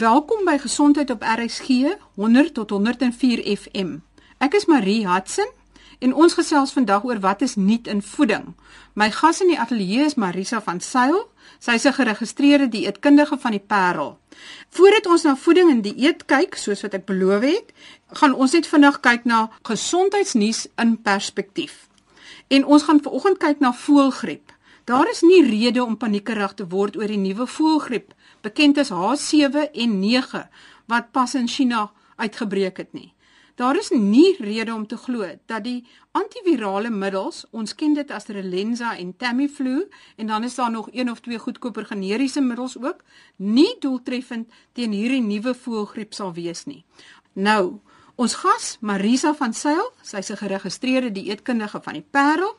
Welkom by Gesondheid op RSG 100 tot 104 FM. Ek is Marie Hudson en ons gesels vandag oor wat is nuut in voeding. My gas in die ateljee is Marisa van Sail. Sy is 'n geregistreerde dieetkundige van die Parel. Voordat ons na voeding en dieet kyk, soos wat ek beloof het, gaan ons net vinnig kyk na gesondheidsnuus in perspektief. En ons gaan vanoggend kyk na voëlgriep. Daar is nie rede om paniekerig te word oor die nuwe voëlgriep bekend as H7 en 9 wat pas in China uitgebreek het nie. Daar is nie rede om te glo dat die antivirale middels, ons ken dit as Relenza en Tamiflu en dan is daar nog een of twee goedkoper generiese middels ook, nie doeltreffend teen hierdie nuwe voëlgriep sal wees nie. Nou, ons gas Marisa van Sail, sy's 'n geregistreerde dieetkundige van die Parel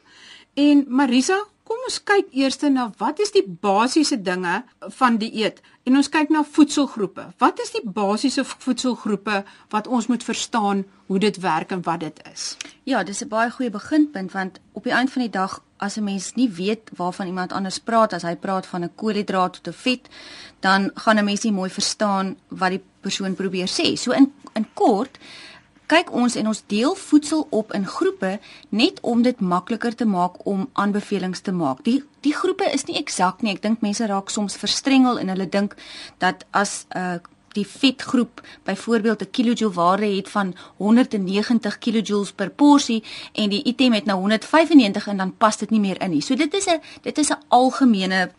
en Marisa, Kom ons kyk eers na wat is die basiese dinge van dieet en ons kyk na voedselgroepe. Wat is die basiese voedselgroepe wat ons moet verstaan hoe dit werk en wat dit is? Ja, dis 'n baie goeie beginpunt want op die einde van die dag as 'n mens nie weet waarvan iemand anders praat as hy praat van 'n koolhidraat tot 'n vet, dan gaan 'n mens nie mooi verstaan wat die persoon probeer sê. So in in kort kyk ons en ons deel voedsel op in groepe net om dit makliker te maak om aanbevelings te maak. Die die groepe is nie eksak nie. Ek dink mense raak soms verstrengel en hulle dink dat as 'n uh, die vetgroep byvoorbeeld 'n kilojoule waarde het van 190 kilojoules per porsie en die item het nou 195 en dan pas dit nie meer in nie. So dit is 'n dit is 'n algemene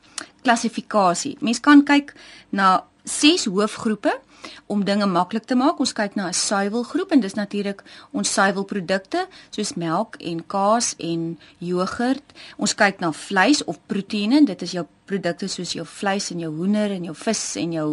klassifikasie. Mens kan kyk na ses hoofgroepe om dinge maklik te maak. Ons kyk na 'n suiwelgroep en dis natuurlik ons suiwelprodukte soos melk en kaas en jogurt. Ons kyk na vleis of proteïene. Dit is jou produkte soos jou vleis en jou hoender en jou vis en jou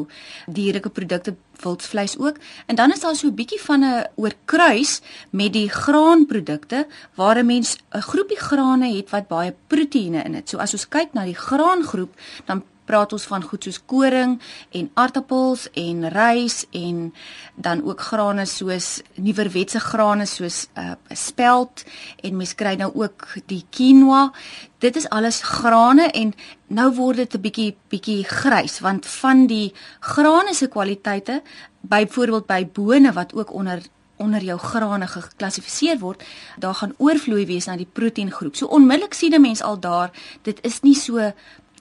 dierlike produkte wildvleis ook. En dan is daar so 'n bietjie van 'n oorkruis met die graanprodukte waar 'n mens 'n groepie grane het wat baie proteïene in het. So as ons kyk na die graangroep, dan praat ons van goed soos koring en aartappels en rys en dan ook grane soos nuwerwetse grane soos 'n uh, spelt en mens kry nou ook die quinoa. Dit is alles grane en nou word dit 'n bietjie bietjie grys want van die grane se kwaliteite byvoorbeeld by bone wat ook onder onder jou grane geklassifiseer word, daar gaan oorvloei wees na die proteïengroep. So onmiddellik sien 'n mens al daar, dit is nie so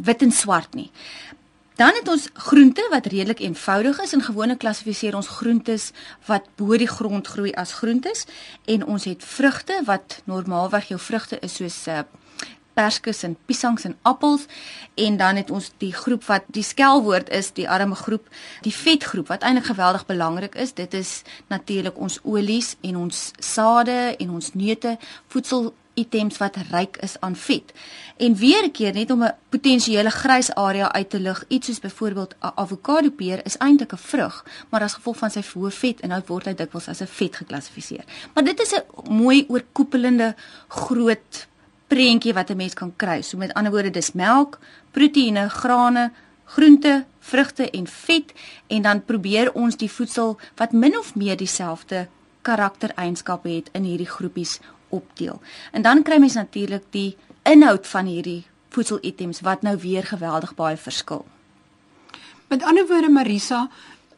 wit en swart nie. Dan het ons groente wat redelik eenvoudig is en gewone klassifiseer ons groentes wat bo die grond groei as groentes en ons het vrugte wat normaalweg jou vrugte is soos uh, perskes en piesangs en appels en dan het ons die groep wat die skelwoord is die arme groep die vetgroep wat eintlik geweldig belangrik is dit is natuurlik ons olies en ons sade en ons neute voedsel items wat ryk is aan vet. En weer 'n keer net om 'n potensiële grys area uit te lig, iets soos byvoorbeeld 'n avokado peer is eintlik 'n vrug, maar as gevolg van sy hoë vet inhoud word hy dikwels as 'n vet geklassifiseer. Maar dit is 'n mooi oorkoepelende groot prentjie wat 'n mens kan kry. So met ander woorde, dis melk, proteïene, grane, groente, vrugte en vet en dan probeer ons die voedsel wat min of meer dieselfde karaktereienskappe het in hierdie groepies opdeel. En dan kry mens natuurlik die inhoud van hierdie voedselitems wat nou weer geweldig baie verskil. Met ander woorde Marisa,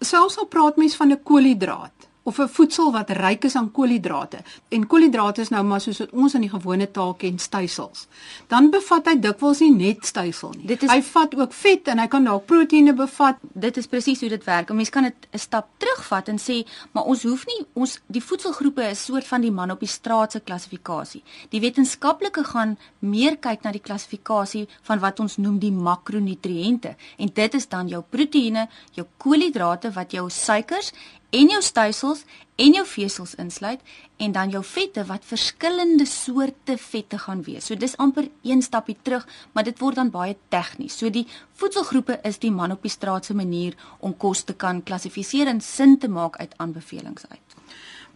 selfs al praat mens van 'n koolhidraat, of 'n voedsel wat ryk is aan koolhidrate. En koolhidrate is nou maar soos wat ons in die gewone taal ken, stysels. Dan bevat hy dikwels nie net stysel nie. Is, hy vat ook vet en hy kan dalk proteïene bevat. Dit is presies hoe dit werk. 'n Mens kan dit 'n stap terugvat en sê, maar ons hoef nie ons die voedselgroepe is soort van die man op die straat se klassifikasie. Die wetenskaplike gaan meer kyk na die klassifikasie van wat ons noem die makronutriënte en dit is dan jou proteïene, jou koolhidrate wat jou suikers en jou stysels en jou vesels insluit en dan jou vette wat verskillende soorte vette gaan wees. So dis amper een stapie terug, maar dit word dan baie tegnies. So die voedselgroepe is die man op die straat se manier om kos te kan klassifiseer en sin te maak uit aanbevelings uit.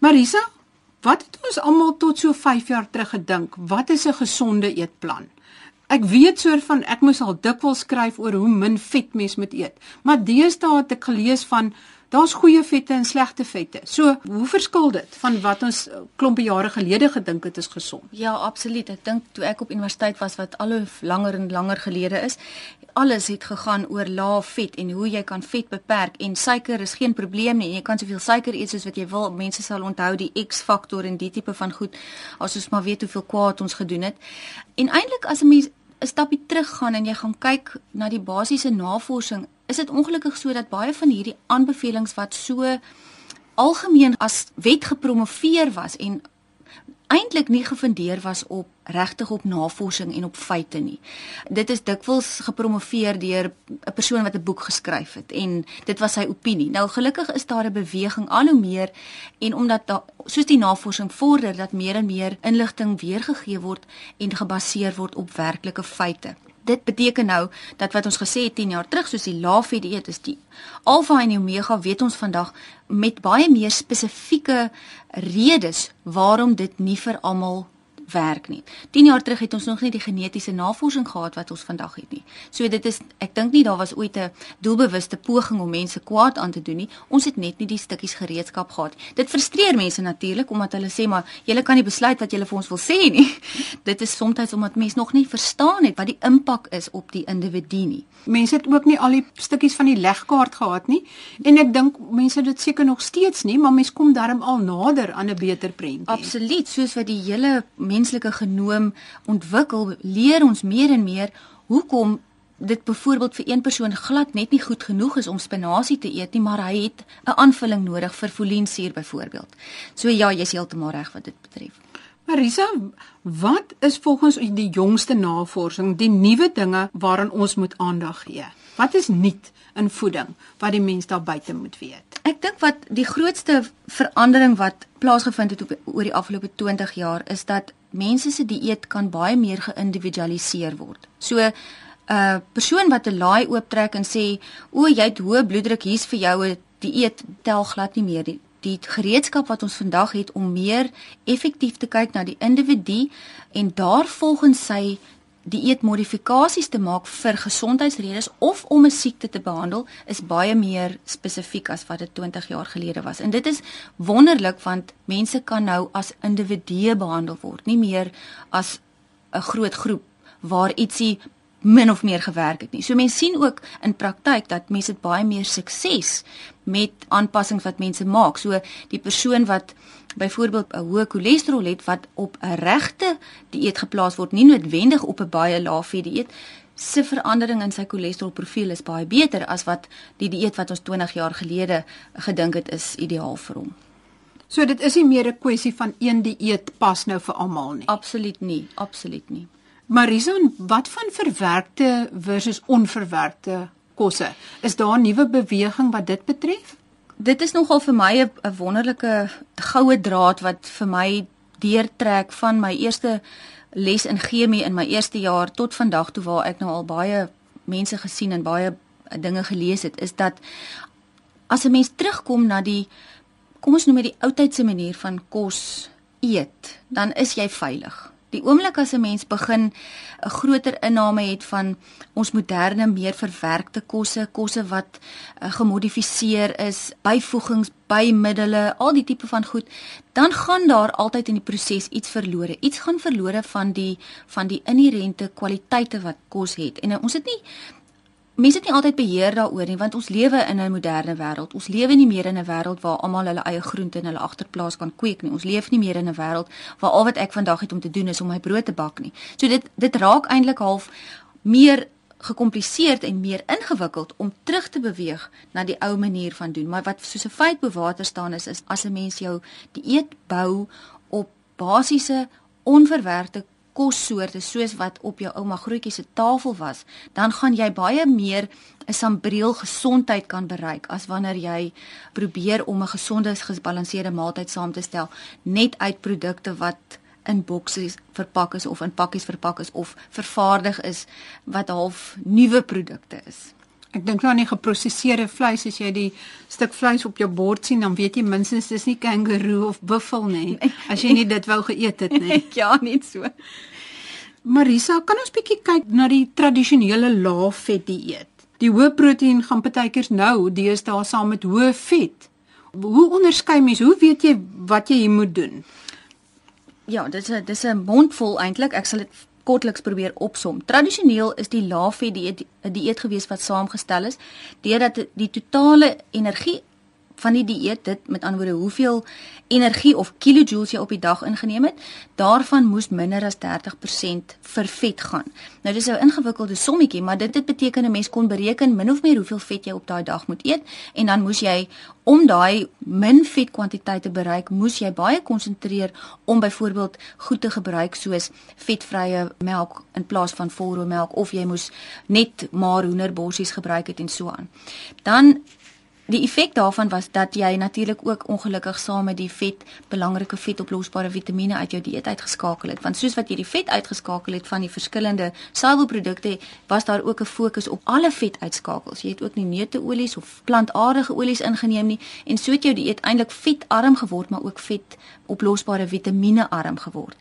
Marisa, wat het ons almal tot so 5 jaar terug gedink? Wat is 'n gesonde eetplan? Ek weet soort van ek moes al dikwels skryf oor hoe min vet mens moet eet. Maar deesdae het ek gelees van Daar's goeie vette en slegte vette. So, hoe verskil dit van wat ons eh, klompe jare gelede gedink het is gesond? Ja, absoluut. Ek dink toe ek op universiteit was wat al hoe langer en langer gelede is, alles het gegaan oor lae vet en hoe jy kan vet beperk en suiker is geen probleem nie. Jy kan soveel suiker eet soos wat jy wil. Mense sal onthou die X-faktor en die tipe van goed as ons maar weet hoeveel kwaad ons gedoen het. En eintlik as 'n mens 'n stapie teruggaan en jy gaan kyk na die basiese navorsing, is dit ongelukkig so dat baie van hierdie aanbevelings wat so algemeen as wet gepromoveer was en eintlik nie gefundeer was op regtig op navorsing en op feite nie. Dit is dikwels gepromoveer deur 'n persoon wat 'n boek geskryf het en dit was sy opinie. Nou gelukkig is daar 'n beweging al hoe meer en omdat da, soos die navorsing vorder dat meer en meer inligting weergegee word en gebaseer word op werklike feite. Dit beteken nou dat wat ons gesê het 10 jaar terug soos die laafie dieet is die alfa en omega weet ons vandag met baie meer spesifieke redes waarom dit nie vir almal werk nie. 10 jaar terug het ons nog nie die genetiese navorsing gehad wat ons vandag het nie. So dit is ek dink nie daar was ooit 'n doelbewuste poging om mense kwaad aan te doen nie. Ons het net nie die stukkies gereedskap gehad. Dit frustreer mense natuurlik omdat hulle sê maar julle kan nie besluit wat julle vir ons wil sê nie. Dit is soms omdat mense nog nie verstaan het wat die impak is op die individu nie. Mense het ook nie al die stukkies van die legkaart gehad nie en ek dink mense dit seker nog steeds nie, maar mense kom darm al nader aan 'n beter prentjie. Absoluut, soos wat die hele menslike genoom ontwikkel, leer ons meer en meer hoekom dit byvoorbeeld vir een persoon glad net nie goed genoeg is om spinasie te eet nie, maar hy het 'n aanvulling nodig vir folinsuur byvoorbeeld. So ja, jy's heeltemal reg wat dit betref. Marisa, wat is volgens die jongste navorsing die nuwe dinge waaraan ons moet aandag gee? Wat is nuut in voeding wat die mens daar buite moet weet? Ek dink wat die grootste verandering wat plaasgevind het op oor die afgelope 20 jaar is dat mense se dieet kan baie meer geïndividualiseer word. So 'n uh, persoon wat 'n laai ooptrek en sê, "O, jy het hoë bloeddruk, hier's vir jou 'n dieet," tel glad nie meer die die gereedskap wat ons vandag het om meer effektief te kyk na die individu en daarvolgens sy dieetmodifikasies te maak vir gesondheidsredes of om 'n siekte te behandel is baie meer spesifiek as wat dit 20 jaar gelede was. En dit is wonderlik want mense kan nou as individue behandel word, nie meer as 'n groot groep waar ietsie min of meer gewerk het nie. So mense sien ook in praktyk dat mense dit baie meer sukses met aanpassings wat mense maak. So die persoon wat byvoorbeeld 'n hoë cholesterol het wat op 'n regte dieet geplaas word, nie noodwendig op 'n baie lae dieet, se verandering in sy cholesterolprofiel is baie beter as wat die dieet wat ons 20 jaar gelede gedink het is ideaal vir hom. So dit is nie meer 'n kwessie van een dieet pas nou vir almal nie. Absoluut nie, absoluut nie. Marisa, wat van verwerkte versus onverwerkte kosse? Is daar 'n nuwe beweging wat dit betref? Dit is nogal vir my 'n wonderlike goue draad wat vir my deurtrek van my eerste les in chemie in my eerste jaar tot vandag toe waar ek nou al baie mense gesien en baie dinge gelees het, is dat as 'n mens terugkom na die kom ons noem dit die ou tydse manier van kos eet, dan is jy veilig. Die oomblik as 'n mens begin 'n groter inname het van ons moderne, meer verwerkte kosse, kosse wat uh, gemodifiseer is, byvoegings, bymiddels, al die tipe van goed, dan gaan daar altyd in die proses iets verlore. Iets gaan verlore van die van die inherente kwaliteite wat kos het. En uh, ons het nie mense het nie altyd beheer daaroor nie want ons lewe in 'n moderne wêreld. Ons lewe nie meer in 'n wêreld waar almal hulle eie groente in hulle agterplaas kan kweek nie. Ons leef nie meer in 'n wêreld waar al wat ek vandag het om te doen is om my brood te bak nie. So dit dit raak eintlik half meer gekompliseerd en meer ingewikkeld om terug te beweeg na die ou manier van doen. Maar wat soos 'n feit bewater staan is is as 'n mens jou dieet bou op basiese onverwerkte kossoorte soos wat op jou ouma grootjie se tafel was, dan gaan jy baie meer 'n sambreel gesondheid kan bereik as wanneer jy probeer om 'n gesonde gebalanseerde maaltyd saam te stel net uit produkte wat in boksies verpak is of in pakkies verpak is of vervaardig is wat half nuwe produkte is. Ek dink nou aan die geprosesseerde vleis as jy die stuk vleis op jou bord sien dan weet jy minstens dis nie kangaroo of buffel nie as jy nie dit wou geëet het nie. ja, net so. Marisa, kan ons bietjie kyk na die tradisionele lae vet dieet? die hoë proteïen gaan partykeers nou deesdae saam met hoë vet. Hoe onderskei mens? Hoe weet jy wat jy moet doen? Ja, dit is 'n dis 'n mondvol eintlik. Ek sal dit kortliks probeer opsom. Tradisioneel is die laafvet dieet 'n dieet gewees wat saamgestel is deurdat die totale energie van die dieet dit met ander woorde hoeveel energie of kilojoules jy op die dag ingeneem het, daarvan moes minder as 30% vir vet gaan. Nou dis 'n ingewikkelde sommetjie, maar dit het beteken 'n mens kon bereken min of meer hoeveel vet jy op daai dag moet eet en dan moes jy om daai min vet kwantiteit te bereik, moes jy baie konsentreer om byvoorbeeld goed te gebruik soos vetvrye melk in plaas van volroommelk of jy moes net maar hoenderborsies gebruik het en so aan. Dan Die effek daarvan was dat jy natuurlik ook ongelukkig saam met die vet belangrike vetoplosbare vitamiene uit jou dieet uitgeskakel het. Want soos wat jy die vet uitgeskakel het van die verskillende suiwelprodukte, was daar ook 'n fokus op alle vetuitskakels. Jy het ook nie neuteolies of plantaardige olies ingeneem nie en so het jou dieet eintlik vetarm geword, maar ook vetoplosbare vitamiene arm geword.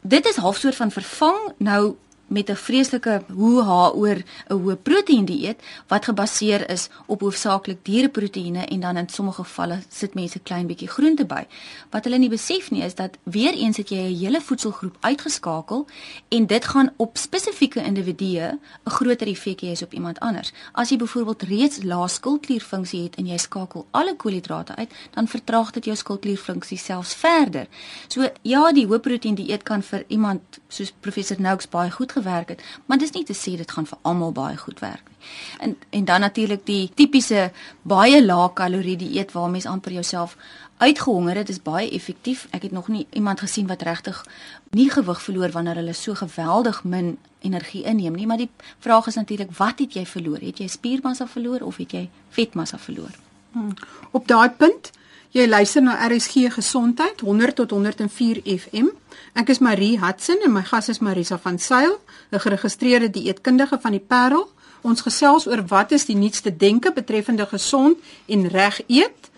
Dit is half soort van vervang nou met 'n vreeslike hoe ha oor 'n hoë proteïen dieet wat gebaseer is op hoofsaaklik diereproteïene en dan in sommige gevalle sit mense klein bietjie groente by. Wat hulle nie besef nie is dat weer eens het jy 'n hele voedselgroep uitgeskakel en dit gaan op spesifieke individue 'n groter effek hê as op iemand anders. As jy byvoorbeeld reeds lae skildklierfunksie het en jy skakel alle koolhidrate uit, dan vertraag dit jou skildklierfunksie selfs verder. So ja, die hoë proteïen dieet kan vir iemand soos professor Noakes baie goed gewerk het, maar dis nie te sê dit gaan vir almal baie goed werk nie. En en dan natuurlik die tipiese baie lae kalorie dieet waar mens amper jouself uitgehonger het, is baie effektief. Ek het nog nie iemand gesien wat regtig nie gewig verloor wanneer hulle so geweldig min energie inneem nie, maar die vraag is natuurlik wat het jy verloor? Het jy spiermassa verloor of het jy vetmassa verloor? Hmm. Op daai punt Jy luister na RSG Gesondheid 100 tot 104 FM. Ek is Marie Hudson en my gas is Marisa van Sail, 'n geregistreerde dieetkundige van die Parel. Ons gesels oor wat is die nuutste denke betreffende gesond en reg eet.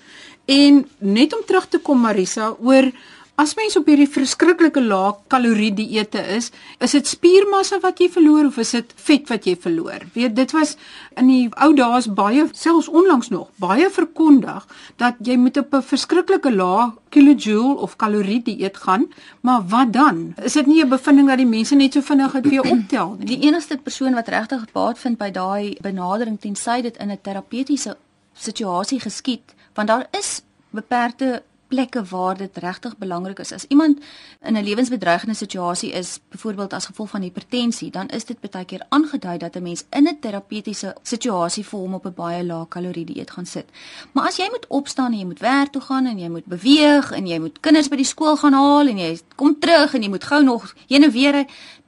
En net om terug te kom Marisa oor As mens op hierdie verskriklike lae kalorie dieete is, is dit spiermassa wat jy verloor of is dit vet wat jy verloor? Weet, dit was in die ou dae baie selfs onlangs nog baie verkondig dat jy moet op 'n verskriklike lae kilojoule of kalorie dieet gaan, maar wat dan? Is dit nie 'n bevinding dat die mense net so vinnig dit weer optel nie? Die enigste persoon wat regtig gebaat vind by daai benadering tensy dit in 'n terapeutiese situasie geskied, want daar is beperkte plekke waar dit regtig belangrik is. As iemand in 'n lewensbedreigende situasie is, byvoorbeeld as gevolg van hipertensie, dan is dit baie keer aangedui dat 'n mens in 'n terapeutiese situasie vir hom op 'n baie lae kalorie dieet gaan sit. Maar as jy moet opstaan en jy moet werk toe gaan en jy moet beweeg en jy moet kinders by die skool gaan haal en jy kom terug en jy moet gou nog heen en weer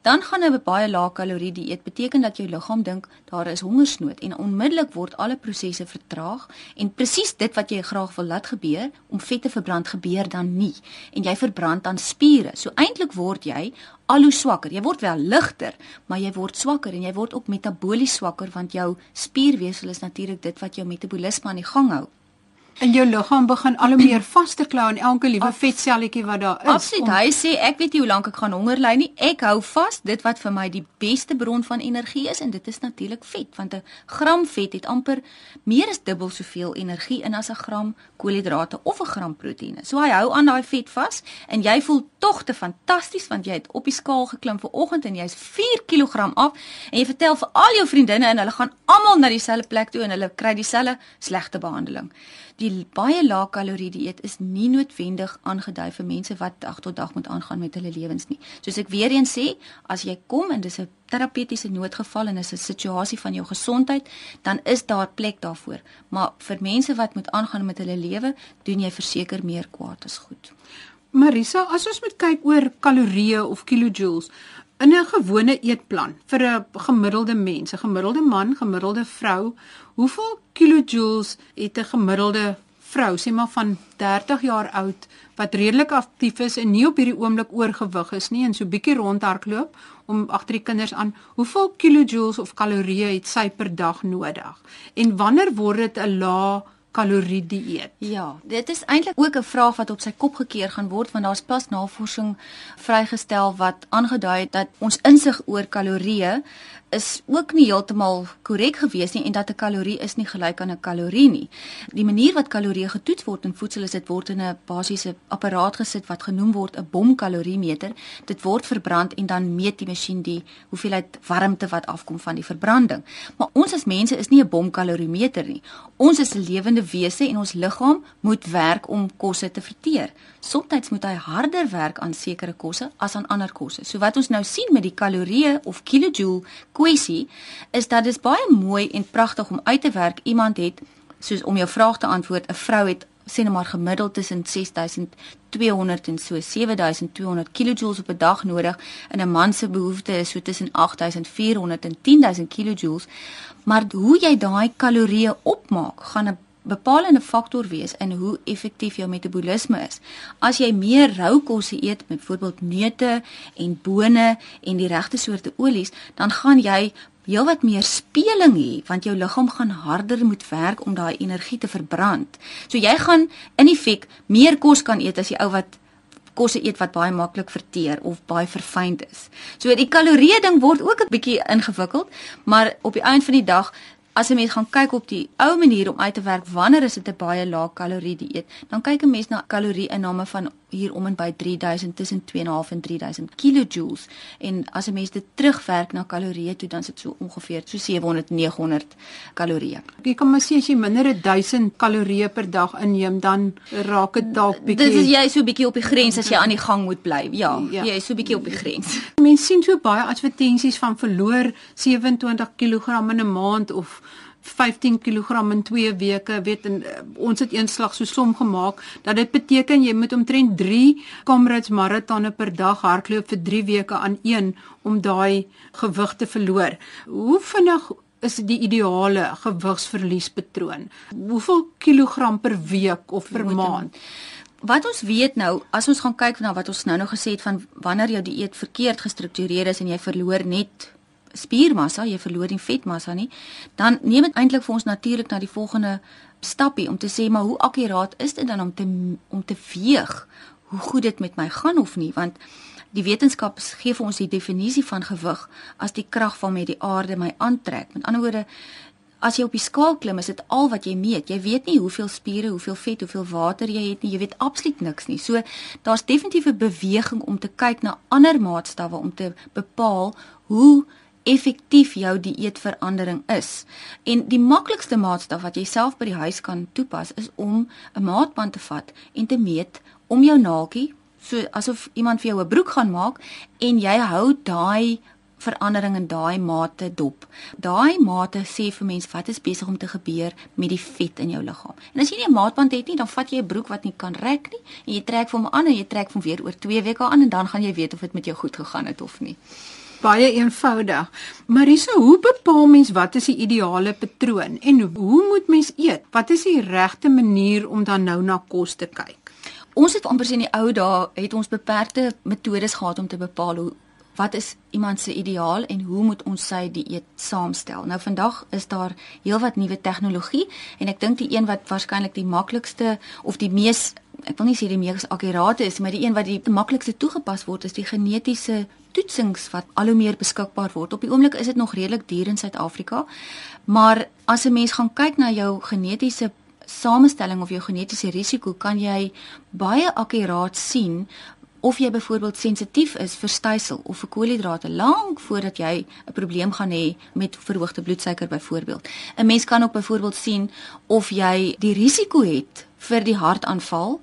dan gaan 'n baie lae kalorie dieet beteken dat jou liggaam dink daar is hongersnood en onmiddellik word alle prosesse vertraag en presies dit wat jy graag wil laat gebeur om vet te verbrand gebeur dan nie en jy verbrand dan spiere. So eintlik word jy al hoe swakker. Jy word wel ligter, maar jy word swakker en jy word ook metabolies swakker want jou spierweefsel is natuurlik dit wat jou metabolisme aan die gang hou en jou liggaam begin al hoe meer vas te klou aan elke liewe vetselletjie wat daar is. Absoluut. Om... Hy sê ek weet nie hoe lank ek gaan honger ly nie. Ek hou vas dit wat vir my die beste bron van energie is en dit is natuurlik vet want 'n gram vet het amper meer as dubbel soveel energie in as 'n gram koolhidrate of 'n gram proteïene. So hy hou aan daai vet vas en jy voel tog te fantasties want jy het op die skaal geklim vir oggend en jy's 4 kg af en jy vertel vir al jou vriendinne en hulle gaan almal na dieselfde plek toe en hulle kry dieselfde slegte behandeling die baie lae kalorie dieet is nie noodwendig aangedui vir mense wat dag tot dag moet aangaan met hulle lewens nie. Soos ek weer eens sê, as jy kom en dis 'n terapeutiese noodgeval en is 'n situasie van jou gesondheid, dan is daar plek daarvoor. Maar vir mense wat moet aangaan met hulle lewe, doen jy verseker meer kwaad as goed. Marisa, as ons moet kyk oor kalorieë of kilojoules, In 'n gewone eetplan vir 'n gemiddelde mens, 'n gemiddelde man, gemiddelde vrou, hoeveel kilojoules het 'n gemiddelde vrou, sê maar van 30 jaar oud wat redelik aktief is en nie op hierdie oomblik oorgewig is nie en so bietjie rondhardloop om agter die kinders aan, hoeveel kilojoules of kalorieë het sy per dag nodig? En wanneer word dit 'n lae kalorie dieet. Ja, dit is eintlik ook 'n vraag wat op sy kop gekeer gaan word want daar's pas navorsing vrygestel wat aangedui het dat ons insig oor kalorieë is ook nie heeltemal korrek gewees nie en dat 'n kalorie is nie gelyk aan 'n kalorie nie. Die manier wat kalorieë getoets word in voedsel is dit word in 'n basiese apparaat gesit wat genoem word 'n bomkaloriemeter. Dit word verbrand en dan meet die masjien die hoeveelheid warmte wat afkom van die verbranding. Maar ons as mense is nie 'n bomkaloriemeter nie. Ons is 'n lewende wese en ons liggaam moet werk om kosse te verteer. Soms moet hy harder werk aan sekere kosse as aan ander kosse. So wat ons nou sien met die kalorieë of kilojoule kwessie is dat dit baie mooi en pragtig om uit te werk. Iemand het soos om jou vraag te antwoord, 'n vrou het sê net maar gemiddeld tussen 6200 en so 7200 kilojoules op 'n dag nodig en 'n man se behoefte is so tussen 8400 en 10000 kilojoules. Maar hoe jy daai kalorieë opmaak, gaan 'n bepalende faktor wees in hoe effektief jou metabolisme is. As jy meer rou kosse eet, byvoorbeeld neute en bone en die regte soorte olies, dan gaan jy heelwat meer speling hê want jou liggaam gaan harder moet werk om daai energie te verbrand. So jy gaan in effek meer kos kan eet as die ou wat kosse eet wat baie maklik verteer of baie verfynd is. So die kalorieë ding word ook 'n bietjie ingewikkeld, maar op die einde van die dag as 'n mens gaan kyk op die ou manier om uit te werk wanneer is dit 'n baie lae kalorie dieet, dan kyk 'n mens na kalorie-inname van hier om en by 3000 tussen 2.5 en 3000 kilojoules en as 'n mens dit terugwerk na kalorieë toe dan is dit so ongeveer so 700 900 kalorieë. Jy kan maar sê as jy minder as 1000 kalorieë per dag inneem dan raak dit dalk bietjie Dit is jy so bietjie op die grens as jy aan die gang moet bly. Ja, ja. jy is so bietjie op die grens. Mense sien so baie advertensies van verloor 27 kg in 'n maand of 15 kg in 2 weke weet en uh, ons het eenslag so som gemaak dat dit beteken jy moet omtrent 3 Comrades maratonne per dag hardloop vir 3 weke aan een om daai gewig te verloor. Hoe vinnig is die ideale gewigsverliespatroon? Hoeveel kilogram per week of per maand? Wat ons weet nou, as ons gaan kyk na wat ons nou nog gesê het van wanneer jou dieet verkeerd gestruktureer is en jy verloor net spiermassa, jy verloor nie vetmassa nie, dan neem dit eintlik vir ons natuurlik na die volgende stappie om te sê maar hoe akkuraat is dit dan om te om te weeg hoe goed dit met my gaan of nie? Want die wetenskap gee vir ons die definisie van gewig as die krag met die aarde my aantrek. Met ander woorde as jy op die skaal klim is dit al wat jy meet. Jy weet nie hoeveel spiere hoeveel vet hoeveel water jy het nie. Jy weet absoluut niks nie. So daar's definitief 'n beweging om te kyk na ander maatstawwe om te bepaal hoe effektief jou dieetverandering is. En die maklikste maatstaf wat jy self by die huis kan toepas is om 'n maatband te vat en te meet om jou naaltjie, so asof iemand vir jou 'n broek gaan maak en jy hou daai verandering in daai mate dop. Daai mate sê vir mense wat is besig om te gebeur met die vet in jou liggaam. En as jy nie 'n maatband het nie, dan vat jy 'n broek wat nie kan rek nie en jy trek vir hom aan en jy trek hom weer oor 2 weke aan en dan gaan jy weet of dit met jou goed gegaan het of nie baie eenvoudig. Marisa, hoe bepaal mens wat is die ideale patroon en hoe moet mens eet? Wat is die regte manier om dan nou na kos te kyk? Ons het amper in die ou dae het ons beperkte metodes gehad om te bepaal hoe wat is iemand se ideaal en hoe moet ons sy dieet saamstel. Nou vandag is daar heelwat nuwe tegnologie en ek dink die een wat waarskynlik die maklikste of die mees ek wil nie sê die mees akkurate is, maar die een wat die maklikste toegepas word is die genetiese toetsings wat al hoe meer beskikbaar word. Op die oomblik is dit nog redelik duur in Suid-Afrika. Maar as 'n mens gaan kyk na jou genetiese samestelling of jou genetiese risiko, kan jy baie akkuraat sien of jy byvoorbeeld sensitief is vir stysel of vir koolhidrate lank voordat jy 'n probleem gaan hê met verhoogde bloedsuiker byvoorbeeld. 'n Mens kan ook byvoorbeeld sien of jy die risiko het vir die hartaanval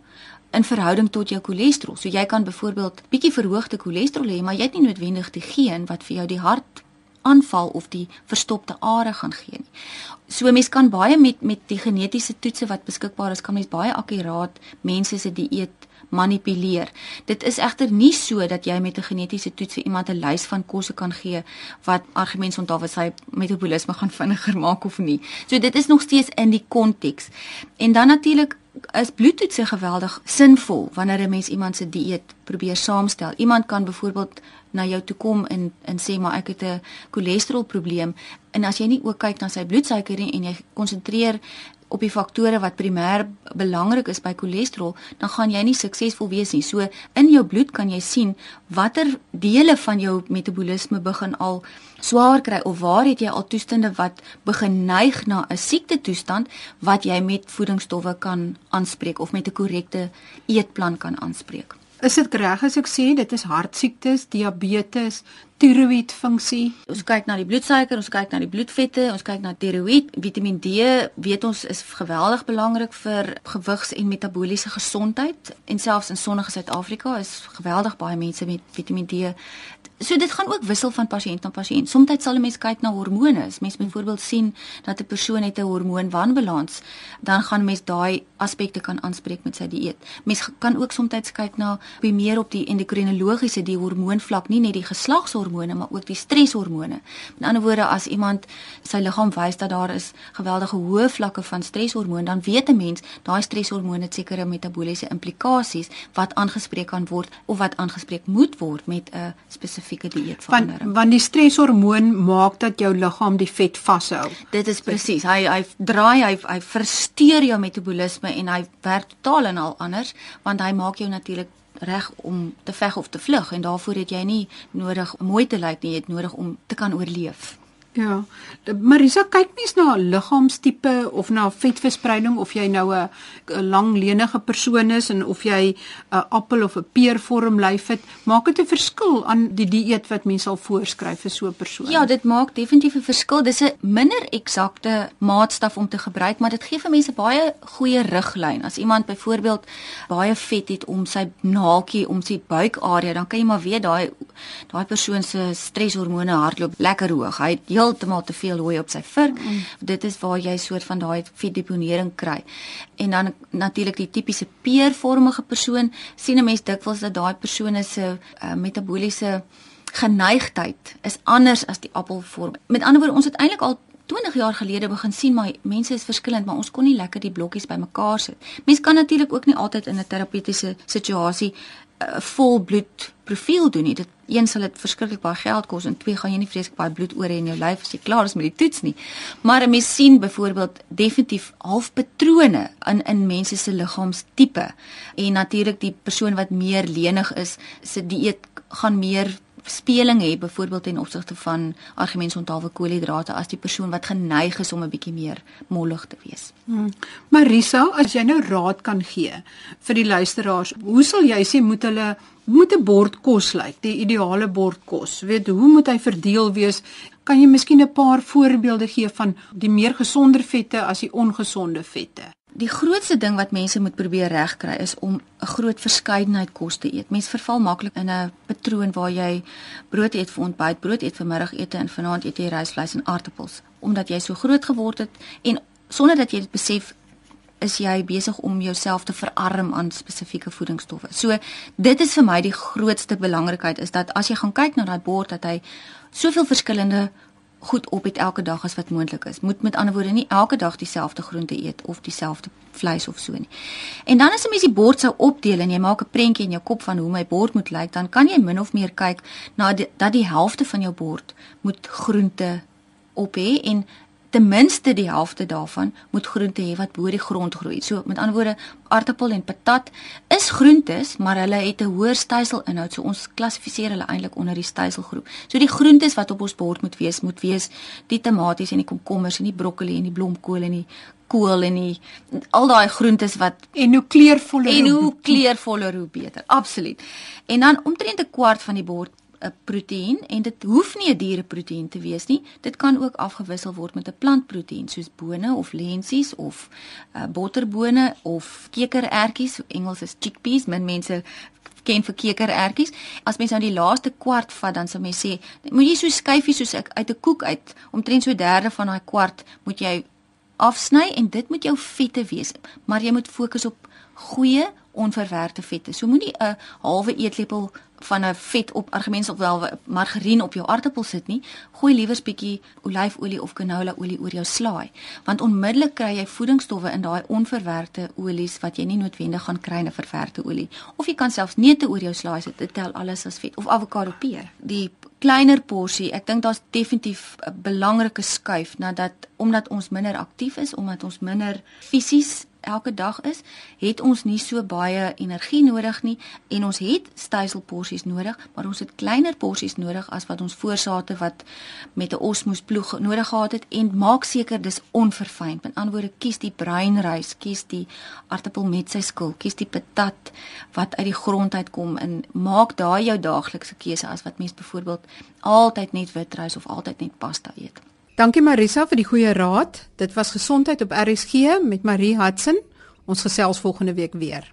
in verhouding tot jou cholesterol. So jy kan byvoorbeeld bietjie verhoogde cholesterol hê, maar jy het nie noodwendig die geen wat vir jou die hart aanval of die verstopte are gaan gee nie. So mense kan baie met met die genetiese toetse wat beskikbaar is, kan mens baie akkuraat mense se dieet manipuleer. Dit is egter nie so dat jy met 'n genetiese toets vir iemand 'n lys van kosse kan gee wat argumente onthou wat sy metabolisme gaan vinniger maak of nie. So dit is nog steeds in die konteks. En dan natuurlik is bloedtoetse geweldig sinvol wanneer 'n mens iemand se dieet probeer saamstel. Iemand kan byvoorbeeld na jou toe kom en en sê maar ek het 'n cholesterolprobleem en as jy nie ook kyk na sy bloedsuiker nie en jy konsentreer op die faktore wat primêr belangrik is by cholesterol, dan gaan jy nie suksesvol wees nie. So in jou bloed kan jy sien watter dele van jou metabolisme begin al swaar kry of waar het jy al toestande wat begin neig na 'n siekte toestand wat jy met voedingsstowwe kan aanspreek of met 'n korrekte eetplan kan aanspreek. Is dit reg as ek sê dit is hartsiektes, diabetes, tiroïedfunksie? Ons kyk na die bloedsuiker, ons kyk na die bloedvette, ons kyk na tiroïed, Vitamiin D, weet ons is geweldig belangrik vir gewigs- en metabooliese gesondheid en selfs in sonnige Suid-Afrika is geweldig baie mense met Vitamiin D So dit gaan ook wissel van pasiënt na pasiënt. Soms sal 'n mens kyk na hormone. As mens byvoorbeeld sien dat 'n persoon het 'n hormoonwanbalans, dan gaan mens daai aspekte kan aanspreek met sy dieet. Mens kan ook soms kyk na wie meer op die endokrinologiese, die hormoonvlak, nie net die geslagshormone, maar ook die streshormone. Met ander woorde, as iemand sy liggaam wys dat daar is geweldige hoë vlakke van streshormoon, dan weet 'n mens daai streshormone het sekere metabooliese implikasies wat aangespreek kan word of wat aangespreek moet word met 'n spesifieke dieetverandering. Want want die stresshormoon maak dat jou liggaam die vet vashou. Dit is presies. Hy hy draai hy hy versteur jou metabolisme en hy werk totaal en al anders want hy maak jou natuurlik reg om te veg of te vlug en daarvoor het jy nie nodig mooi te lyk nie, jy het nodig om te kan oorleef. Ja. Marisa kyk mens na liggaamstipe of na vetverspreiding of jy nou 'n langlenige persoon is en of jy 'n appel of 'n peervorm lyf het, maak dit 'n verskil aan die dieet wat mens sal voorskryf vir so 'n persoon. Ja, dit maak definitief 'n verskil. Dis 'n minder eksakte maatstaf om te gebruik, maar dit gee vir mense baie goeie riglyn. As iemand byvoorbeeld baie vet het om sy naaltjie om sy buikarea, dan kan jy maar weet daai daai persoon se stresshormone hardloop lekker hoog. Hy het heeltemal te veel hooi op sy vurk. Mm. Dit is waar jy soort van daai vetdeponering kry. En dan natuurlik die tipiese peervormige persoon sien 'n mens dikwels dat daai persone se uh, metabooliese geneigtheid is anders as die appelvorm. Met ander woorde, ons het eintlik al 20 jaar gelede begin sien maar mense is verskillend, maar ons kon nie lekker die blokkies bymekaar sit. Mense kan natuurlik ook nie altyd in 'n terapeutiese situasie 'n uh, volbloed profiel doen nie. Dit een sal dit verskriklik baie geld kos en twee gaan jy nie vreeslik baie bloed oor hê in jou lyf as jy klaar is met die toets nie. Maar 'n mens sien byvoorbeeld definitief halfpatrone in in mense se liggaamstipe. En natuurlik die persoon wat meer lenig is, se dieet gaan meer speling hê byvoorbeeld ten opsigte van argumentsontalwe koolhidrate as die persoon wat geneig is om 'n bietjie meer mollig te wees. Hmm. Marisa, as jy nou raad kan gee vir die luisteraars, hoe sal jy sê moet hulle moet 'n bord kos lyk, die ideale bord kos? Weet hoe moet hy verdeel wees? Kan jy miskien 'n paar voorbeelde gee van die meer gesonder vette as die ongesonde vette? Die grootste ding wat mense moet probeer regkry is om 'n groot verskeidenheid kos te eet. Mense verval maklik in 'n patroon waar jy brood eet vir ontbyt, brood eet vir middagete en vanaand eet jy rysvleis en aartappels, omdat jy so groot geword het en sonder dat jy dit besef is jy besig om jouself te verarm aan spesifieke voedingsstowwe. So dit is vir my die grootste belangrikheid is dat as jy gaan kyk na daai bord dat hy soveel verskillende goed op het elke dag as wat moontlik is. Moet met ander woorde nie elke dag dieselfde groente eet of dieselfde vleis of so nie. En dan as 'n mens die bord sou opdeel en jy maak 'n prentjie in jou kop van hoe my bord moet lyk, dan kan jy min of meer kyk na die, dat die helfte van jou bord moet groente op hê en ten minste die helfte daarvan moet groente hê wat bo die grond groei. So met ander woorde, aartappel en patat is groentes, maar hulle het 'n hoër styselinhoud. So ons klassifiseer hulle eintlik onder die styselgroep. So die groentes wat op ons bord moet wees, moet wees die tomaties en die komkommers en die broccoli en die blomkool en die kool en die al daai groentes wat en hoe kleurvoller en hoe kleurvoller hoe beter. Absoluut. En dan omtrent 'n kwart van die bord 'n proteïen en dit hoef nie 'n diereproteïen te wees nie. Dit kan ook afgewissel word met 'n plantproteïen soos bone of lensies of uh, botterbone of kekerertjies, Engels is chickpeas. Min mense ken vir kekerertjies. As mens nou die laaste kwart vat, dan sal mens sê, moet jy so skyfies soos uit 'n koek uit, omtrent so 'n derde van daai kwart moet jy afsny en dit moet jou vette wees, maar jy moet fokus op goeie onverwerkte vette. So moenie 'n halwe eetlepel van 'n vet op argumente of wel margarien op jou aardappel sit nie. Gooi liewer 'n bietjie olyfolie of canola olie oor jou slaai, want onmiddellik kry jy voedingsstowwe in daai onverwerkte olies wat jy nie noodwendig gaan kry in 'n verwerkte olie. Of jy kan selfs neute oor jou slaai sit. Dit tel alles as vet of avokado peer. Die kleiner porsie. Ek dink daar's definitief 'n belangrike skuif nadat omdat ons minder aktief is, omdat ons minder fisies elke dag is, het ons nie so baie energie nodig nie en ons het styselporsies nodig, maar ons het kleiner porsies nodig as wat ons voorsate wat met 'n osmosploeg nodig gehad het en maak seker dis onverfyn. Met ander woorde, kies die breinrys, kies die aartappel met sy skil, kies die patat wat uit die grond uitkom en maak daai jou daaglikse keuse as wat mens byvoorbeeld altyd net witrys of altyd net pasta eet. Dankie Marisa vir die goeie raad. Dit was gesondheid op RSG met Marie Hudson. Ons gesels volgende week weer.